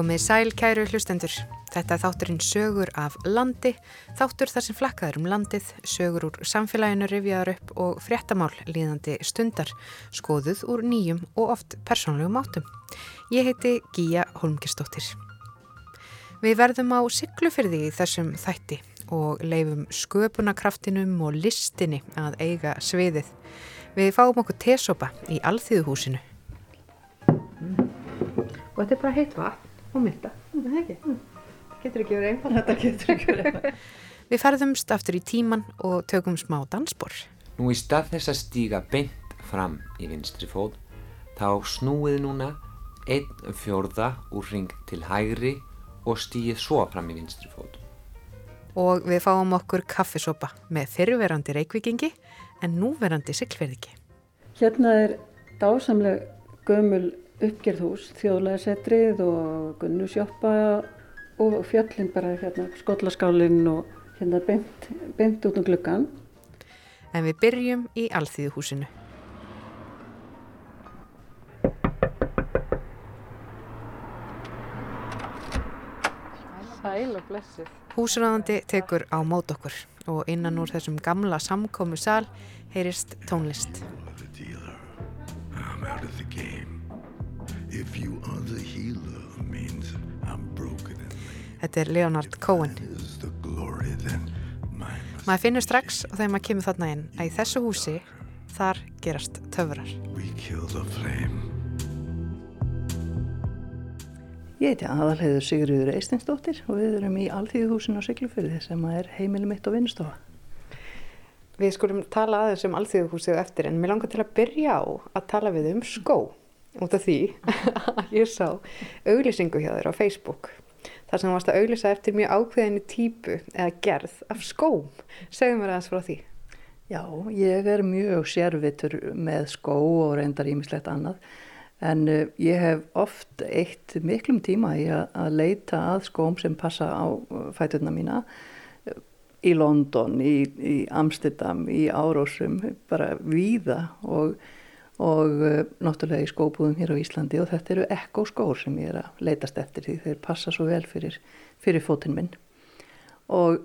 Komið sæl kæru hlustendur. Þetta er þátturinn sögur af landi, þáttur þar sem flakkaður um landið, sögur úr samfélaginu rifjaður upp og fréttamál líðandi stundar, skoðuð úr nýjum og oft persónlegum áttum. Ég heiti Gíja Holmgerstóttir. Við verðum á syklufyrði í þessum þætti og leifum sköpunarkraftinum og listinni að eiga sviðið. Við fáum okkur tesopa í alþýðuhúsinu. Mm. Og þetta er bara heitt vatn og mynda, þetta er ekki. Mm. Getur ekki verið einfalt. Þetta getur ekki verið einfalt. Við ferðumst aftur í tíman og tökum smá dansbor. Nú í stað þess að stíga beint fram í vinstri fót, þá snúið núna einn fjórða úr ring til hægri og stíið svo fram í vinstri fót. Og við fáum okkur kaffisopa með fyrirverandi reykvikingi en núverandi siglverðiki. Hérna er dásamleg gömul uppgerðhús, þjóðlæðisetrið og gunnusjópa og fjöllin bara hérna, skollaskálinn og hérna beint, beint út um gluggan. En við byrjum í Alþýðuhúsinu. Sæl og blessið. Húsræðandi tekur á mót okkur og innan úr þessum gamla samkómu sal heyrist tónlist. Þetta er Leonard Cohen. Maður finnur strax og þegar maður kemur þarna inn að í þessu húsi þar gerast töfrar. Ég heiti aðalheiður Sigurður Eistinsdóttir og við erum í Alþýðuhúsinu á Siglufyrði sem er heimili mitt og vinnustofa. Við skulum tala aðeins um Alþýðuhúsið eftir en mér langar til að byrja á að tala við um skó út af því að ég sá auglýsingu hjá þér á Facebook þar sem varst að auglýsa eftir mjög ákveðinu típu eða gerð af skóm. Segðu mér aðeins frá því. Já, ég er mjög sérvitur með skó og reyndar ímislegt annað en uh, ég hef oft eitt miklum tíma í að, að leita að skóm sem passa á fæturna mína í London, í, í Amsterdam, í Árósum, bara víða og og uh, náttúrulega í skóbúðum hér á Íslandi og þetta eru ekko skór sem ég er að leitast eftir því þeir passa svo vel fyrir, fyrir fótinn minn. Og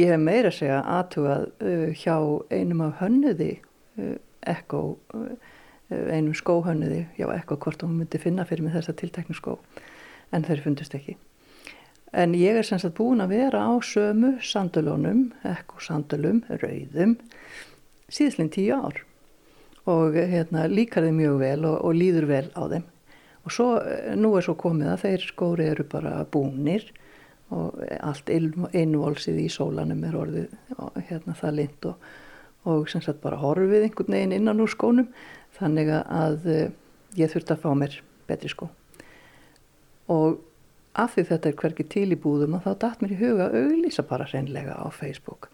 ég hef meira að segja aðtugað uh, hjá einum af hönnuði uh, ekko einum skóhönnuði já ekko hvort hún myndi finna fyrir mig þessa tilteknu skó en þeir fundust ekki. En ég er sem sagt búin að vera á sömu sandalónum ekko sandalum, rauðum síðslinn tíu ár og hérna, líkar þeim mjög vel og, og líður vel á þeim. Og svo, nú er svo komið að þeir skóri eru bara búnir og allt innvolsið í sólanum er orðið hérna, það lind og, og sem sagt bara horfið einhvern veginn innan úr skónum þannig að ég þurfti að fá mér betri skó. Og af því þetta er hverkið til í búðum og þá dætt mér í huga auðlýsa bara reynlega á Facebook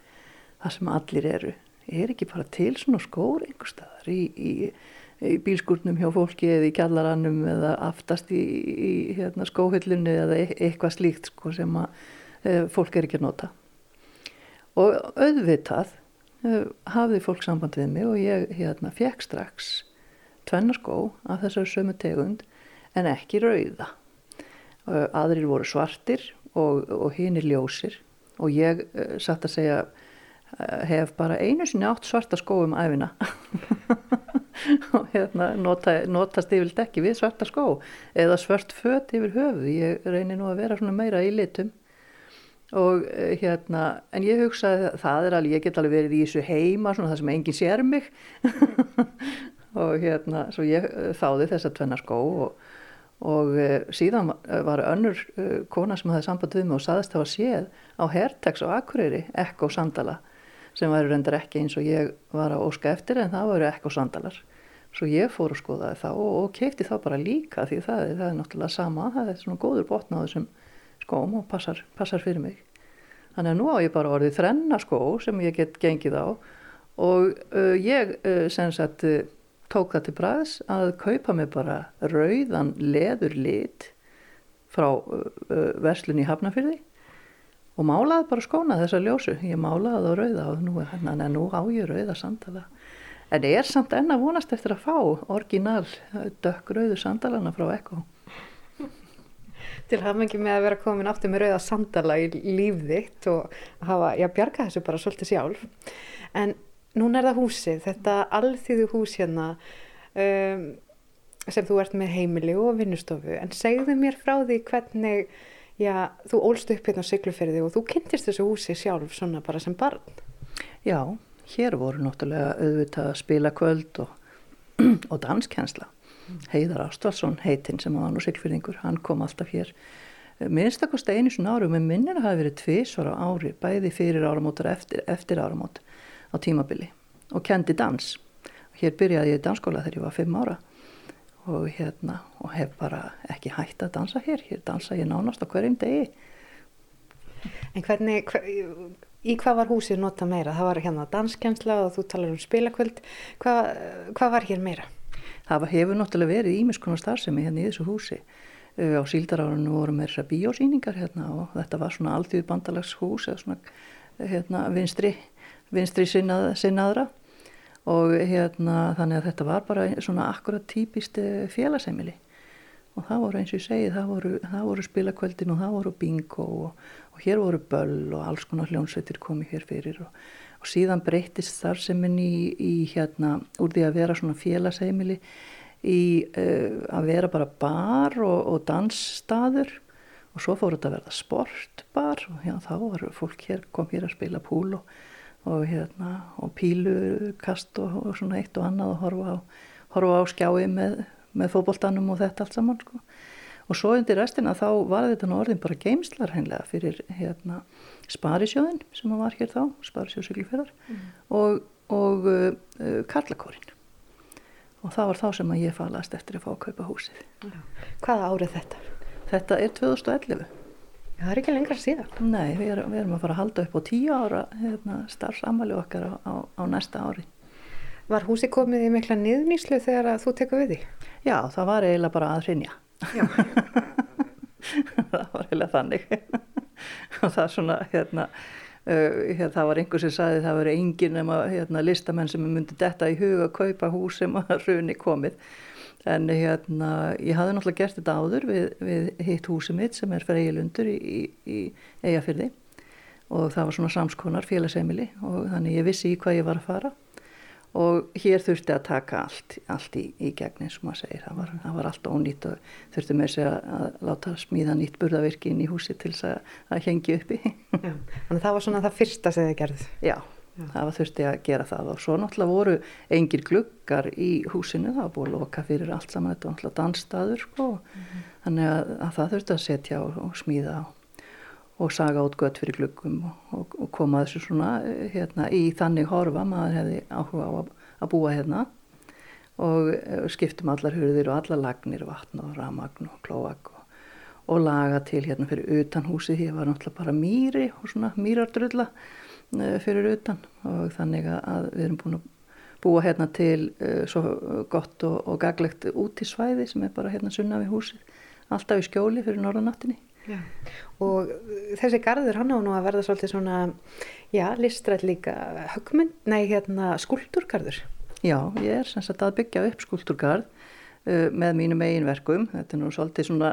það sem allir eru er ekki bara til svona skór einhver staðar í, í, í bílskurnum hjá fólki eða í kjallarannum eða aftast í, í hérna, skóhillinu eða e eitthvað slíkt sko, sem að e, fólk er ekki að nota. Og auðvitað e, hafði fólk samband við mig og ég hérna, fekk strax tvennarskó af þessari sömu tegund en ekki rauða. E, aðrir voru svartir og, og hinn er ljósir og ég e, satt að segja hef bara einu sinni átt svarta skó um æfina og hérna nota, notast yfir ekki við svarta skó eða svart fött yfir höfu ég reynir nú að vera svona meira í litum. Og eh, hérna en ég hugsaði það er alveg ég get alveg verið í þessu heima svona það sem enginn sér mig. Og hérna svo ég eh, þáði þess að tvenna skó og, og síðan var önnur kona sem hafði samband við mig og saðist það var séð á Hertex og Akureyri Ekko Sandala sem væri reyndar ekki eins og ég var að óska eftir en það væri ekko sandalar. Svo ég fór að skoða það og, og keipti það bara líka því það, það er náttúrulega sama, það er svona góður botna á þessum skóm og passar, passar fyrir mig. Þannig að nú á ég bara orðið þrenna skó sem ég get gengið á og uh, ég uh, sem sagt uh, tók það til bræðs að kaupa mig bara rauðan leður lit frá verslun í Hafnafyrði og málaði bara skóna þessa ljósu ég málaði það rauða og nú, hann, nú á ég rauða sandala en ég er samt enna vonast eftir að fá orginal dökk rauðu sandalana frá Ekko Til hafmengi með að vera komin aftur með rauða sandala í líf þitt og hafa, já, bjarga þessu bara svolítið sjálf. En núna er það húsið, þetta alþýðu hús hérna um, sem þú ert með heimili og vinnustofu. En segðu mér frá því hvernig, já, þú ólst upp hérna á Sigluferði og þú kynntist þessu húsi sjálf svona bara sem barn. Já, hér voru náttúrulega auðvitað að spila kvöld og, og danskjensla. Heiðar Ástvaldsson heitinn sem var nú sylfyrðingur, hann kom alltaf hér minnstakost einu svona ári og með minnir að hafa verið tvísvara ári bæði fyrir áramót og eftir, eftir áramót á tímabili og kendi dans hér byrjaði ég í dansskóla þegar ég var fimm ára og hérna og hef bara ekki hægt að dansa hér hér dansa ég nánast á hverjum degi En hvernig, hver, í hvað var húsið nota meira? Það var hérna danskjensla og þú talar um spilakvöld hvað, hvað var hér meira? Það hefur náttúrulega verið ímiskonar starfsemi hérna í þessu húsi. Á síldarárunum voru með þessar bíósýningar hérna og þetta var svona aldrei bandalagshús eða svona hérna, vinstri, vinstri sinnað, sinnaðra og hérna þannig að þetta var bara svona akkurat típist félagseimili og það voru eins og ég segi, það voru, voru spilakvöldin og það voru bingo og, og hér voru böll og alls konar hljónsveitir komið hér fyrir. Og og síðan breytist henni í, í hérna úr því að vera svona félagsheimili í uh, að vera bara bar og, og dansstaður. Og svo fór þetta að verða sportbar og hérna þá var fólk hér, kom hér að spila púl og, og hérna og pílukast og, og svona eitt og annað og horfa á, horfa á skjái með, með fókbóltanum og þetta allt saman sko og svo undir restina þá var þetta nú orðin bara geimslar hennilega fyrir hérna Sparisjóðin sem var hér þá, Sparisjóð Siglufjörðar mm. og, og uh, uh, Karlakórin og það var þá sem að ég falast eftir að fá að kaupa húsið. Já. Hvaða árið þetta? Þetta er 2011. Það er ekki lengra síðan. Nei, við erum, við erum að fara að halda upp á tíu ára hérna, starfsamali okkar á, á, á næsta ári. Var húsi komið í mikla niðnýslu þegar þú tekur við því? Já, það var eiginlega bara að hrinja. það var eiginlega þannig og það svona hérna, uh, hérna það var einhver sem saði það veri engin nema hérna, listamenn sem myndi detta í huga að kaupa hús sem að runi komið en hérna ég hafði náttúrulega gert þetta áður við, við hitt húsið mitt sem er fyrir eigilundur í, í, í eigafyrði og það var svona samskonar félagseimili og þannig ég vissi í hvað ég var að fara og hér þurfti að taka allt, allt í, í gegn eins og maður segir, það var, það var allt ónýtt og þurfti með sig að, að láta smíða nýtt burðavirki inn í húsi til þess að, að hengi uppi. Já, þannig það var svona það fyrsta sem þið gerðið? Já, það var þurfti að gera það. Og svo náttúrulega voru engir gluggar í húsinu, það var búið að loka fyrir allt saman, þetta var náttúrulega dansstaður sko, mm -hmm. þannig að, að það þurfti að setja og, og smíða og, og saga út gött fyrir gluggum og, og koma þessu svona hérna, í þannig horfa, maður hefði áhuga á að, að búa hérna. Og skiptum allar hurðir og allar lagnir, vatn og ramagn og klóak og laga til hérna fyrir utan húsi, það var náttúrulega bara mýri og svona mýrardröðla Eh, fyrir utan. Og þannig að við erum búin að búa hérna til uh, svo gott og, og gaglegt út í svæði sem er bara hérna sunna við húsið. Alltaf í skjóli fyrir norðanáttinni Já. og þessi garður hann á nú að verða svolítið svona já, listrætt líka högmynd, nei hérna skúlturgarður Já, ég er sem sagt að byggja upp skúlturgarð uh, með mínum eiginverkum þetta er nú svolítið svona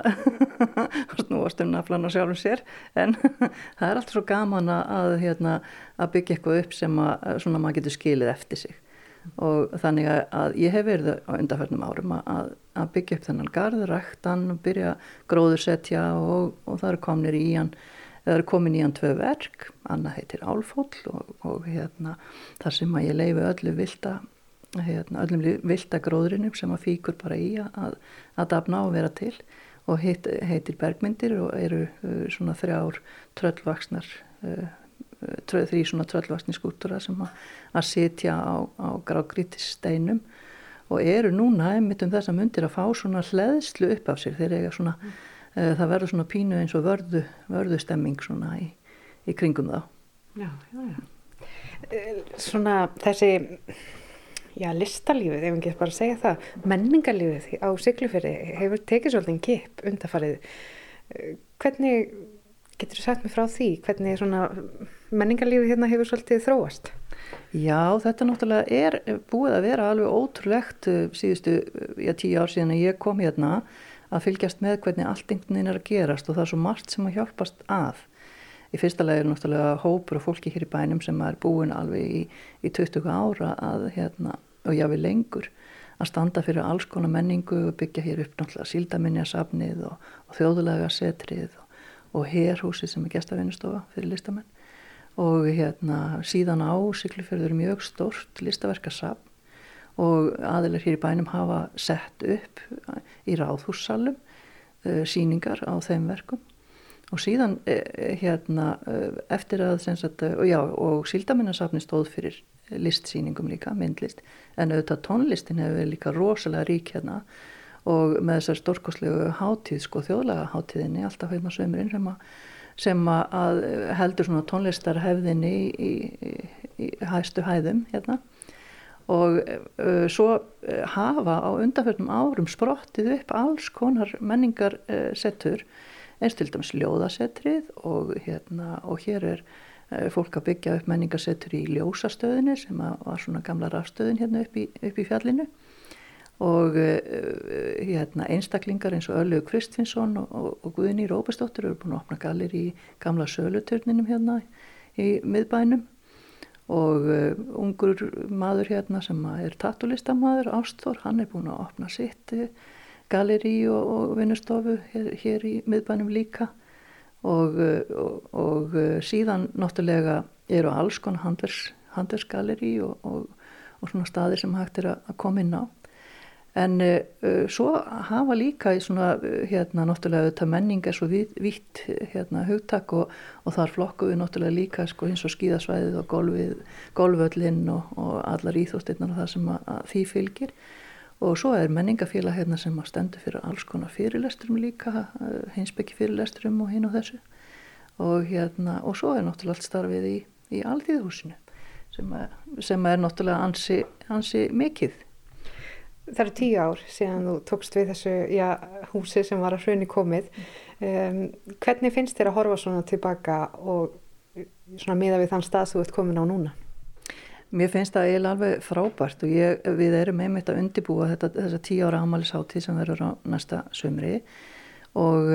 snúastum naflan á sjálfum sér en það er alltaf svo gaman að, hérna, að byggja eitthvað upp sem að, svona, maður getur skilið eftir sig. Og þannig að ég hef verið á undarförnum árum að, að byggja upp þennan garðræktan og byrja gróðursetja og, og það eru komnir í hann það eru komin í hann tvö verk. Annað heitir Álfóll og, og hérna, þar sem að ég leifi öllu vilda hérna, öllum vildagróðurinnum sem að fíkur bara í að, að dafna og vera til. Og heit, heitir bergmyndir og eru uh, svona þrjár tröllvaksnar uh, trö, þrjí svona tröllvaksni skúttura sem að, að sitja á, á grágrítisteinum og eru núna einmitt um þess að myndir að fá svona hleðslu upp af sér. Þeir eiga svona mm. uh, það verður svona pínu eins og vörðu, vörðu stemming svona í, í kringum þá. Já, já, já. Svona þessi já, listalífið, ef ekki bara segja það, menningarlífið á Siglufjörði hefur tekið svolítið en kip undarfarið. Eh, hvernig, getur þú sagt mig frá því, hvernig menningarlífið hérna hefur svolítið þróast? Já, þetta náttúrulega er búið að vera alveg ótrúlegt eh, síðustu, já, tíu ár síðan að ég kom hérna að fylgjast með hvernig allt einhvern veginn er að gerast og það er svo margt sem að hjálpast að. Í fyrsta lagi er náttúrulega hópur og fólki hér í bænum sem er búin alveg í, í 20 ára að, hérna, og jáfnveg lengur að standa fyrir alls konar menningu og byggja hér upp náttúrulega síldaminjasafnið og, og þjóðulega setrið og, og herhúsið sem er gestafinnustofa fyrir listamenn. Og hérna síðan á Siglufjörður mjög stort listaverkasafn og aðeinar hér í bænum hafa sett upp í ráðhússalum uh, síningar á þeim verkum og síðan uh, hérna uh, eftir að sagt, já, og síldaminjasafni stóð fyrir listsýningum líka, myndlist en auðvitað tónlistin hefur líka rosalega rík hérna. Og með þessar stórkoslegu hátíð, sko þjóðlega hátíðinni alltaf heima sömurinn sem, sem að heldur svona tónlistarhefðinni í, í, í hæstu hæðum hérna. Og uh, svo hafa á undanfjörnum árum sprottið upp alls konar menningar uh, settur eins til dæmis ljóðasetrið og hérna og hér er Eh, fólk að byggja upp menningarsettur í ljósastöðinni sem var svona gamla rafstöðin hérna upp í, upp í fjallinu. Og uh, hérna, einstaklingar eins og Öllegu Kristfinsson og, og, og Guðni Róbestóttur eru búin að opna galir í gamla söluturninum hérna í miðbænum. Og uh, ungur maður hérna sem er tattulistamæður, Ástór, hann er búin að opna sitt galeri og, og vinnustofu hér, hér í miðbænum líka. Og, og, og síðan náttúrulega eru alls konar handversgaleri og, og svona staðir sem hægt er að koma inn á. En uh, svo hafa líka í svona hérna náttúrulega þetta menning er svo vitt hérna hugtak og þar flokku við náttúrulega líka sko eins og skíðasvæðið og golfið, golföllinn og allar íþóstirnar og það sem að, að því fylgir og svo er menningafélag hérna sem að stendur fyrir alls konar fyrirlesturum líka, hinsbyggi fyrirlesturum og hinn og þessu og hérna og svo er náttúrulega allt starfið í, í Alþýðhúsinu sem, sem er náttúrulega ansi, ansi mikið. Það eru tíu ár síðan þú tókst við þessu já, húsi sem var að hrunni komið. Um, hvernig finnst þér að horfa svona tilbaka og svona miða við þann stað þú ert komin á núna? Mér finnst það eiginlega alveg frábært og ég, við erum einmitt að undibúa þetta, þessa tíu ára ámælisháttið sem verður á næsta sömri og,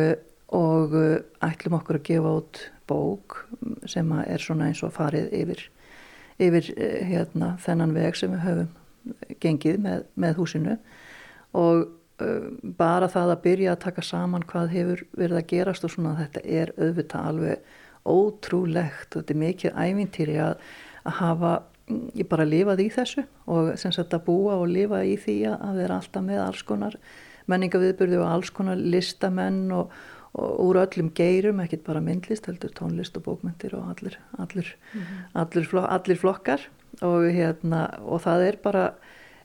og ætlum okkur að gefa út bók sem er svona eins og farið yfir, yfir hérna, þennan veg sem við höfum gengið með, með húsinu og uh, bara það að byrja að taka saman hvað hefur verið að gerast og svona þetta er auðvitað alveg ótrúlegt og þetta er mikið ævintýri að, að hafa ég bara lifaði í þessu og sem sagt að búa og lifa í því að vera alltaf með alls konar menningaviðbyrði og alls konar listamenn og, og úr öllum geirum, ekkit bara myndlist, heldur tónlist og bókmyndir og allir, allir, mm -hmm. allir, flok, allir flokkar og, hérna, og það er bara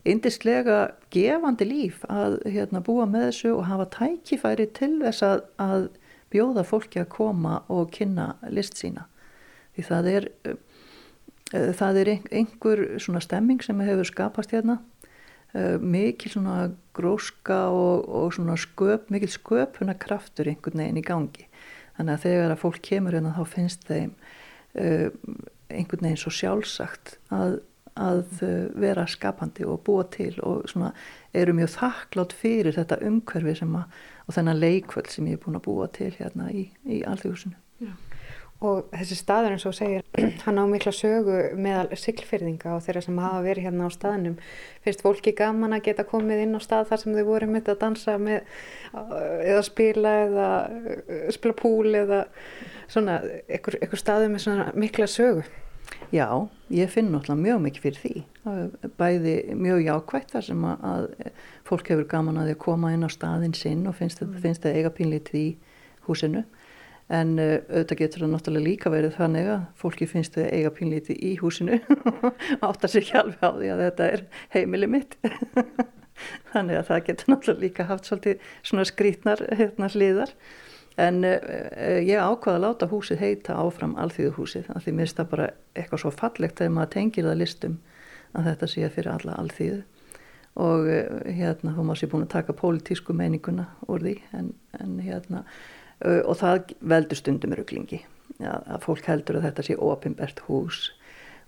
indislega gefandi líf að hérna, búa með þessu og hafa tækifæri til þess að, að bjóða fólki að koma og kynna list sína því það er það er einhver svona stemming sem hefur skapast hérna. Eh, mikil svona gróska og, og svona sköp, mikil sköpuna kraftur einhvern veginn í gangi. Þannig að þegar að fólk kemur hérna þá finnst þeim uh, einhvern veginn svo sjálfsagt að, að vera skapandi og búa til og svona eru mjög þakklátt fyrir þetta umhverfi sem að og þennan leikvöld sem ég er búin að búa til hérna í, í alþjóðsunu Og þessi staður eins og segir, hann á mikla sögu meðal syklfyrðinga og þeirra sem hafa verið hérna á staðnum. Finnst fólki gaman að geta komið inn á stað þar sem þau voru mitt að dansa með, eða spila eða spila púl eða svona, einhver, staðu með svona mikla sögu? Já, ég finn náttúrulega mjög mikið fyrir því. Bæði mjög jákvægt þar sem að fólk hefur gaman að að koma inn á staðin sinn og finnst þetta, þetta eiga pínlítið í húsinu en uh, auðvitað getur það náttúrulega líka verið þannig að fólki finnst þau eiga pínlíti í húsinu áttar sér ekki alveg á því að þetta er heimili mitt. Þannig að það getur náttúrulega líka haft svolítið svona skrítnar hérna hliðar. En uh, ég ákvaða að láta húsið heita áfram alþýðuhúsið af því mér finnst það bara eitthvað svo fallegt þegar maður tengir það listum að þetta sé fyrir alla alþýðu. Og uh, hérna þá má sér búin að taka pólitísku meininguna úr því en, en hérna Uh, og það veldur stundum ruglingi ja, að fólk heldur að þetta sé ofinbært hús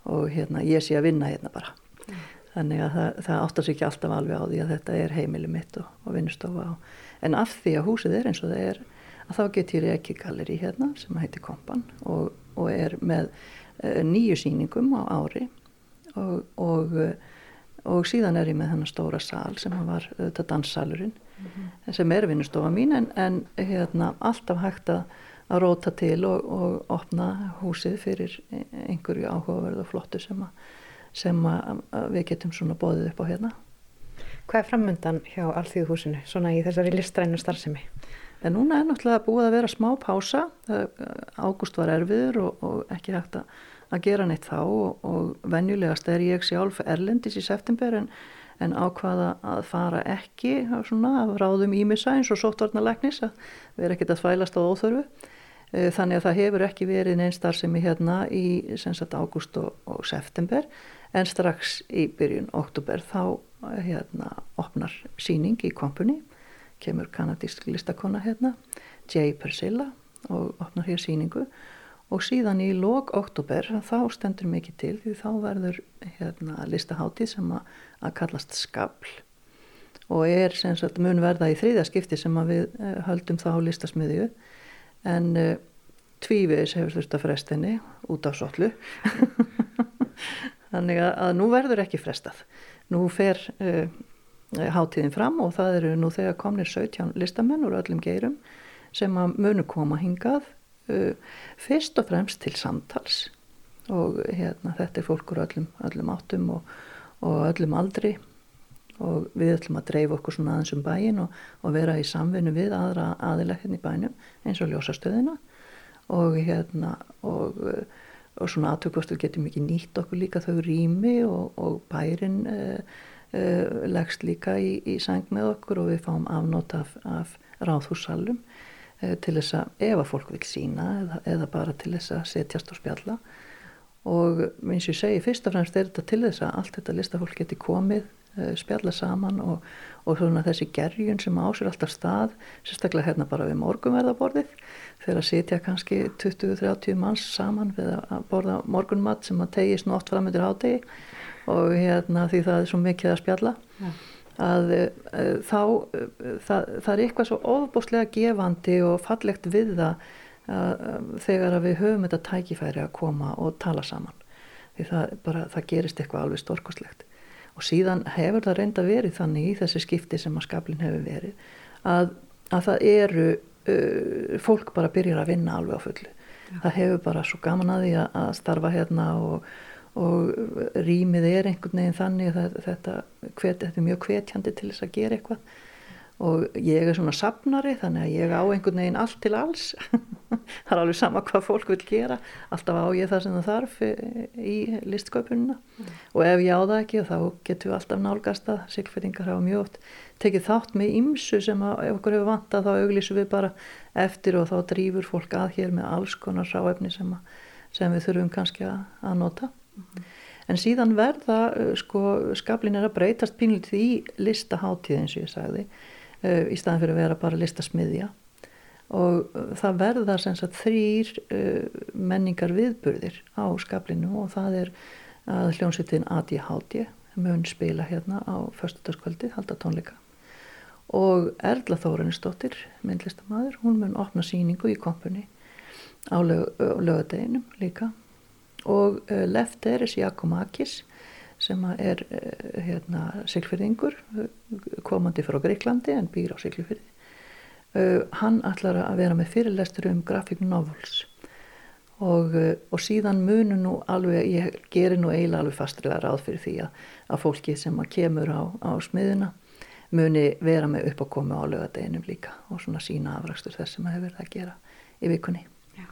og hérna, ég sé að vinna hérna bara mm. þannig að það, það áttar sér ekki alltaf alveg á því að þetta er heimili mitt og, og vinnustofa á. En af því að húsið er eins og það er, að þá get ég ekki galleri hérna sem heitir Kompan og, og er með uh, nýju síningum á ári og, og, og síðan er ég með þennan stóra sál sem var þetta danssalurinn -hmm. sem er vinnustofa mín en, en hérna, alltaf hægt að að róta til og, og opna húsið fyrir einhverju áhugaverð og flottu sem að sem við getum svona bóðið upp á hérna. Hvað er frammöndan hjá Alþjóðhúsinu svona í þessari listrænu starfsemi? En núna er náttúrulega búið að vera smá pása, ágúst var erfiður og, og ekki hægt að gera neitt þá og, og venjulegast er ég sjálf erlendis í september en, en ákvaða að fara ekki svona af ráðum ímissa eins og sóttvarnalegnis að vera ekkit að þvælast á óþörfu. Eh, þannig að það hefur ekki verið neins starfsemi hérna í ágúst og, og september en strax í byrjun oktober þá hérna opnar síning í kompuni kemur kanadísk listakonna hérna Jay Persilla og opnar hér síningu og síðan í lok oktober þá stendur mikið til því þá verður hérna listaháttið sem að, að kallast skabl og er sem sagt mun verða í þriðja skipti sem við uh, höldum þá listasmiðju. En uh, tvíviðis hefur þurft að frestinni út á sotlu Þannig að, að nú verður ekki frestað. Nú fer uh, hátíðin fram og það eru nú þegar komnir 17 listamenn úr öllum geirum sem að munu koma hingað uh, fyrst og fremst til samtals. Og hérna, þetta er fólk úr öllum, öllum áttum og, og öllum aldri. Og við ætlum að dreifa okkur svona aðeins um bæin og, og vera í samvinnu við aðra aðilegðin hérna í bænum eins og ljósastöðina. Og hérna og og svona aðtökvast við getum ekki nýtt okkur líka þau rými og, og bærin uh, uh, leggst líka í, í sang með okkur og við fáum afnót af, af ráðhússalum uh, til þess að ef að fólk vil sína eða, eða bara til þess að setjast og spjalla og eins og ég segi fyrst og fremst er þetta til þess að allt þetta listafólk geti komið spjalla saman og, og svona þessi gerjun sem ásir alltaf stað sérstaklega hérna bara við morgunverðaborðið þegar að sitja kannski 20-30 manns saman við að borða morgunmatt sem að tegist nú oft fram yfir hádegi og hérna því það er svo mikið að spjalla ja. að e, þá e, það, það er eitthvað svo ofbúslega gefandi og fallegt við það að, þegar að við höfum þetta tækifæri að koma og tala saman því það, bara, það gerist eitthvað alveg stórkostlegt og síðan hefur það reynda verið þannig í þessi skipti sem að skaplinn hefur verið að, að það eru uh, fólk bara byrjar að vinna alveg á fullu. Já. Það hefur bara svo gaman að því að starfa hérna og, og rýmið er einhvern veginn þannig að þetta, hvet, þetta er mjög hvetjandi til þess að gera eitthvað og ég er svona sapnari þannig að ég á einhvern veginn allt til alls. Það er alveg sama hvað fólk vil gera. Alltaf á ég það sem það þarf í listsköpununa mm. og ef ég á það ekki þá getur við alltaf nálgast að sigfyrringar hafa mjög oft tekið þátt með ymsu sem að ef okkur hefur vantað þá auglísu við bara eftir og þá drýfur fólk að hér með alls konar sáefni sem, sem við þurfum kannski að, að nota. Mm. en síðan verða sko skablin er að breytast pínlítið í listaháttíð eins og ég sagði í staðan fyrir að vera bara listasmiðja. Og uh, það verða sagt, þrýr uh, menningar viðburðir á skablinu og það er að hljómsveitin ADHD mun spila hérna á förstutaskvöldi, halda tónleika. Og Erla Þóranisdóttir myndlistamæður, hún mun opna síningu í kompuni á lögadeginum líka. Og Lefteris Jakomakis sem er eh, hérna, siglfyrðingur komandi frá Greiklandi en býr á siglfyrði uh, hann ætlar að vera með fyrirlestur um grafík novels. Og, uh, og síðan munu nú alveg, ég gerir nú eiginlega alveg fastrilega ráð fyrir því að, að fólki sem að kemur á, á smiðuna muni vera með upp að koma á lögadeginum líka og svona sína afrakstur þess sem hefur verið að gera í vikunni. Já.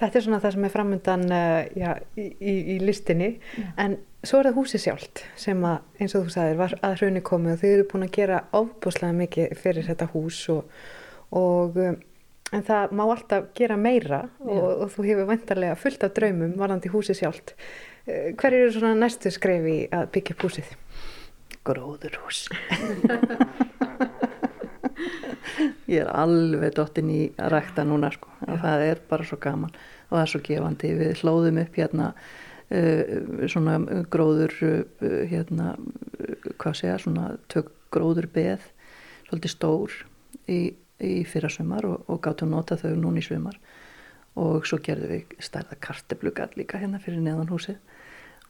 Þetta er svona það sem er framöndan uh, já, í, í, í listinni já. en Svo er það húsi sjálft sem að, eins og þú sagðir, var að hraunni komið og þau eru búin að gera ábúslega mikið fyrir þetta hús og, og um, en það má alltaf gera meira og, og þú hefur vantarlega fullt af draumum varðandi húsi sjálft. Uh, hver eru svona næstu skrefi að byggja húsið? Gróðurhús. Ég er alveg dottin í að rækta núna sko. Það er bara svo gaman og það er svo gefandi. Við hlóðum upp hérna uh, svona gróður uh, hérna, hvað segja svona tök gróður beð svolítið stór í, í fyrra sömar og, og gáttu að nota þau núni í sömar og svo gerðum við stærða karteblugar líka hérna fyrir neðan húsið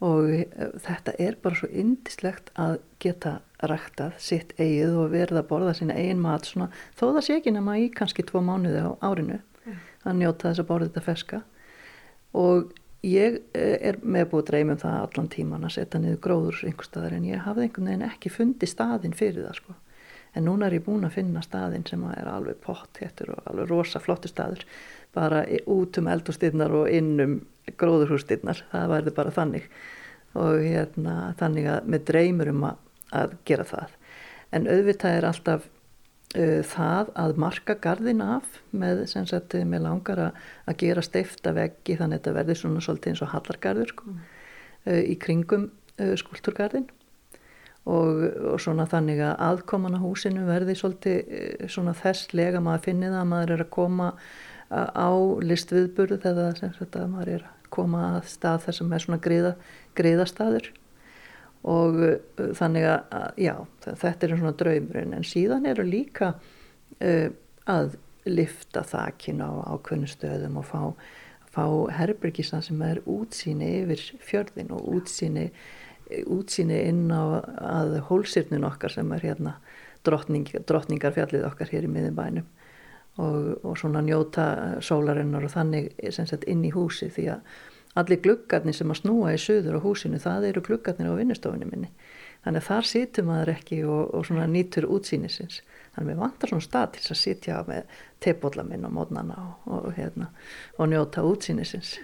og þetta er bara svo indislegt að geta ræktað sitt eigið og verða að borða sína eigin mat svona, þó það sé ekki nema í kannski tvo mánuði á árinu mm. að njóta þess að borða þetta feska og ég eh, er með búið að dreyma um það allan tíman að setja niður gróður einhverstaðar en ég hafði einhvern veginn ekki fundið staðin fyrir það sko en núna er ég búin að finna staðin sem er alveg pott héttur og alveg rosa flottu staður. Bara út um eldurstyrnar og inn um gróðurhústyrnar það værði bara þannig. Og hérna þannig að með dreymur um að, að gera það. En auðvitað er alltaf uh, það að marka gardin af með sem sagt með langar að, að gera steifta veggi þannig að þetta verður svona svolítið eins og hallargarður sko, mm. uh, í kringum uh, skulturgardin og, og svona þannig að aðkoman á húsinu verði svolítið uh, svona þesslega maður finnið að maður er að koma á listviðburð þegar sem sagt að maður er að koma að stað þar sem er svona greiða, greiðastaður og uh, þannig að já, þetta er svona draumurinn. En síðan eru líka uh, að lifta þakin á ákveðnu stöðum og fá, fá herbyrgisa sem er útsýni yfir fjörðin og útsýni, útsýni inn á að hólsirnin okkar sem er hérna drottning, drottningarfjallið okkar hér í miðinbænum og, og svona njóta sólarinnar og þannig sagt, inn í húsi því að allir gluggarnir sem að snúa í söður á húsinu það eru gluggarnir á vinnustofunni minni. Þannig að þar situr maður ekki og, og svona nýtur útsýnisins. Þannig að mér vantar svona stað til að sitja með teipólla minn og mótnana og, hérna, og njóta útsýnisins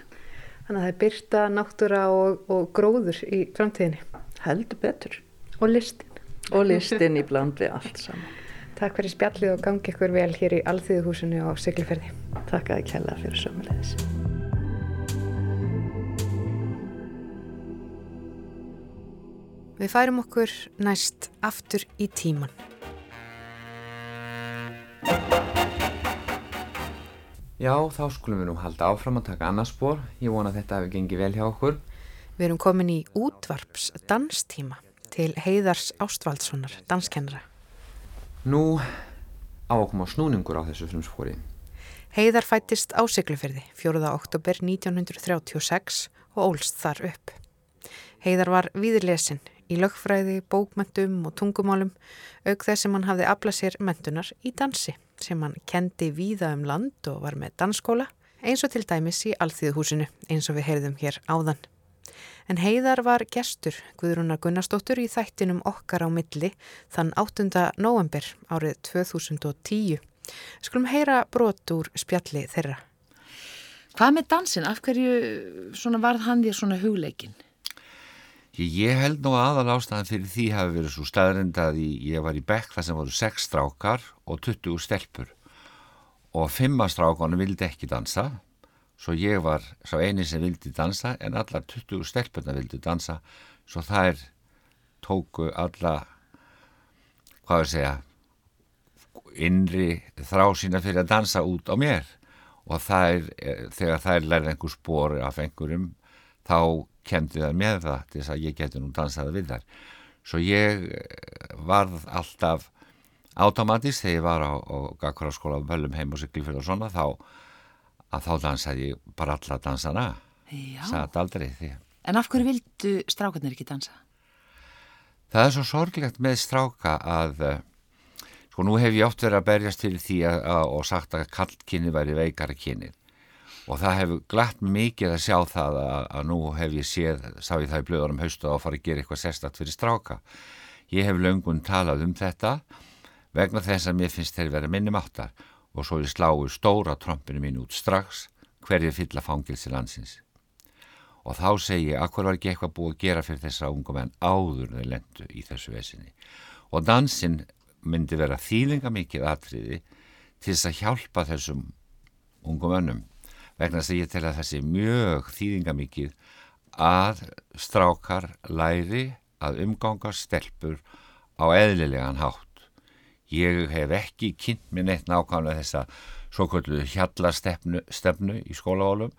Þannig að það er byrta, náttúra og gróður í framtíðinni Heldur betur Og listin Og listin í bland við allt saman Takk fyrir spjallið og gangi ykkur vel hér í Alþýðuhúsinu á Siglferði. Takk að ég kella fyrir sömulegis. Við færum okkur næst aftur í tíman. Já, þá skulum við nú halda áfram að taka annarspor. Ég vona að þetta hefur gengið vel hjá okkur. Við erum komin í útvarps danstíma til Heiðars Ástvaldssonar, danskennara. Nú á að koma snúningur á þessu frumspóri. Heiðar fættist á Siglufyrði 4. oktober 1936 og ólst þar upp. Heiðar var viðlesin í lögfræði, bókmentum og tungumálum auk þess sem hann hafði aflað sér mentunar í dansi sem hann kendi víða um land og var með dansskóla eins og til dæmis í Alþýðuhúsinu eins og við heyrðum hér áðan. En Heiðar var gestur Guðrúnar Gunnarsdóttur í þættinum okkar á milli þann 8. november árið 2010. Skulum heyra brot úr spjalli þeirra. Hvað með dansin? Af hverju varð hann því svona hugleikin? Ég held nú aðal ástæðan fyrir því hafi verið svo staðrind að ég var í bekk þar sem voru 6 strákar og 20 stelpur. Og 5 strákanu vildi ekki dansa svo ég var svo eini sem vildi dansa en allar 20 stelpurna vildi dansa. Svo þær tóku alla hvað er að segja innri þrá sína fyrir að dansa út á mér. Og þær, þegar þær lærði einhver spór af einhverjum þá kendi það með það til þess að ég geti nú dansaði við þær. Svo ég varð alltaf automatist þegar ég var á, á Gakvaraskóla Völlum heim og Siglifjörð og svona þá að þá dansaði ég bara alla dansana. Satt aldrei því. En af hverju vildu strákarnir ekki dansa? Það er svo sorglegt með stráka að eh, sko nú hef ég oft verið að berjast til því að, að, og sagt að kallkynni væri veikara kynni og það hefur glatt mikið að sjá það að, að nú hef ég séð, sá ég það í blöðunum haustu að fara að gera eitthvað sérstatt fyrir stráka ég hef löngun talað um þetta vegna þess að mér finnst þeir verið minnum áttar og svo er sláu stóra trompinu mín út strax hverju fylla fangilsi landsins. Og þá segi ég, akkur var ekki eitthvað búið að gera fyrir þessa ungum en áður þeir lendu í þessu vesinni. Og dansin myndi vera þýlinga mikið atriði til þess að hjálpa þessum ungum önnum vegna þess að ég tel að þessi mjög þýðinga mikið að strákar læri að umganga stelpur á eðlilegan hátt Ég hef ekki kynnt mér neitt nákvæmlega þessa svo kvöldu hjallastefnu í skólaválum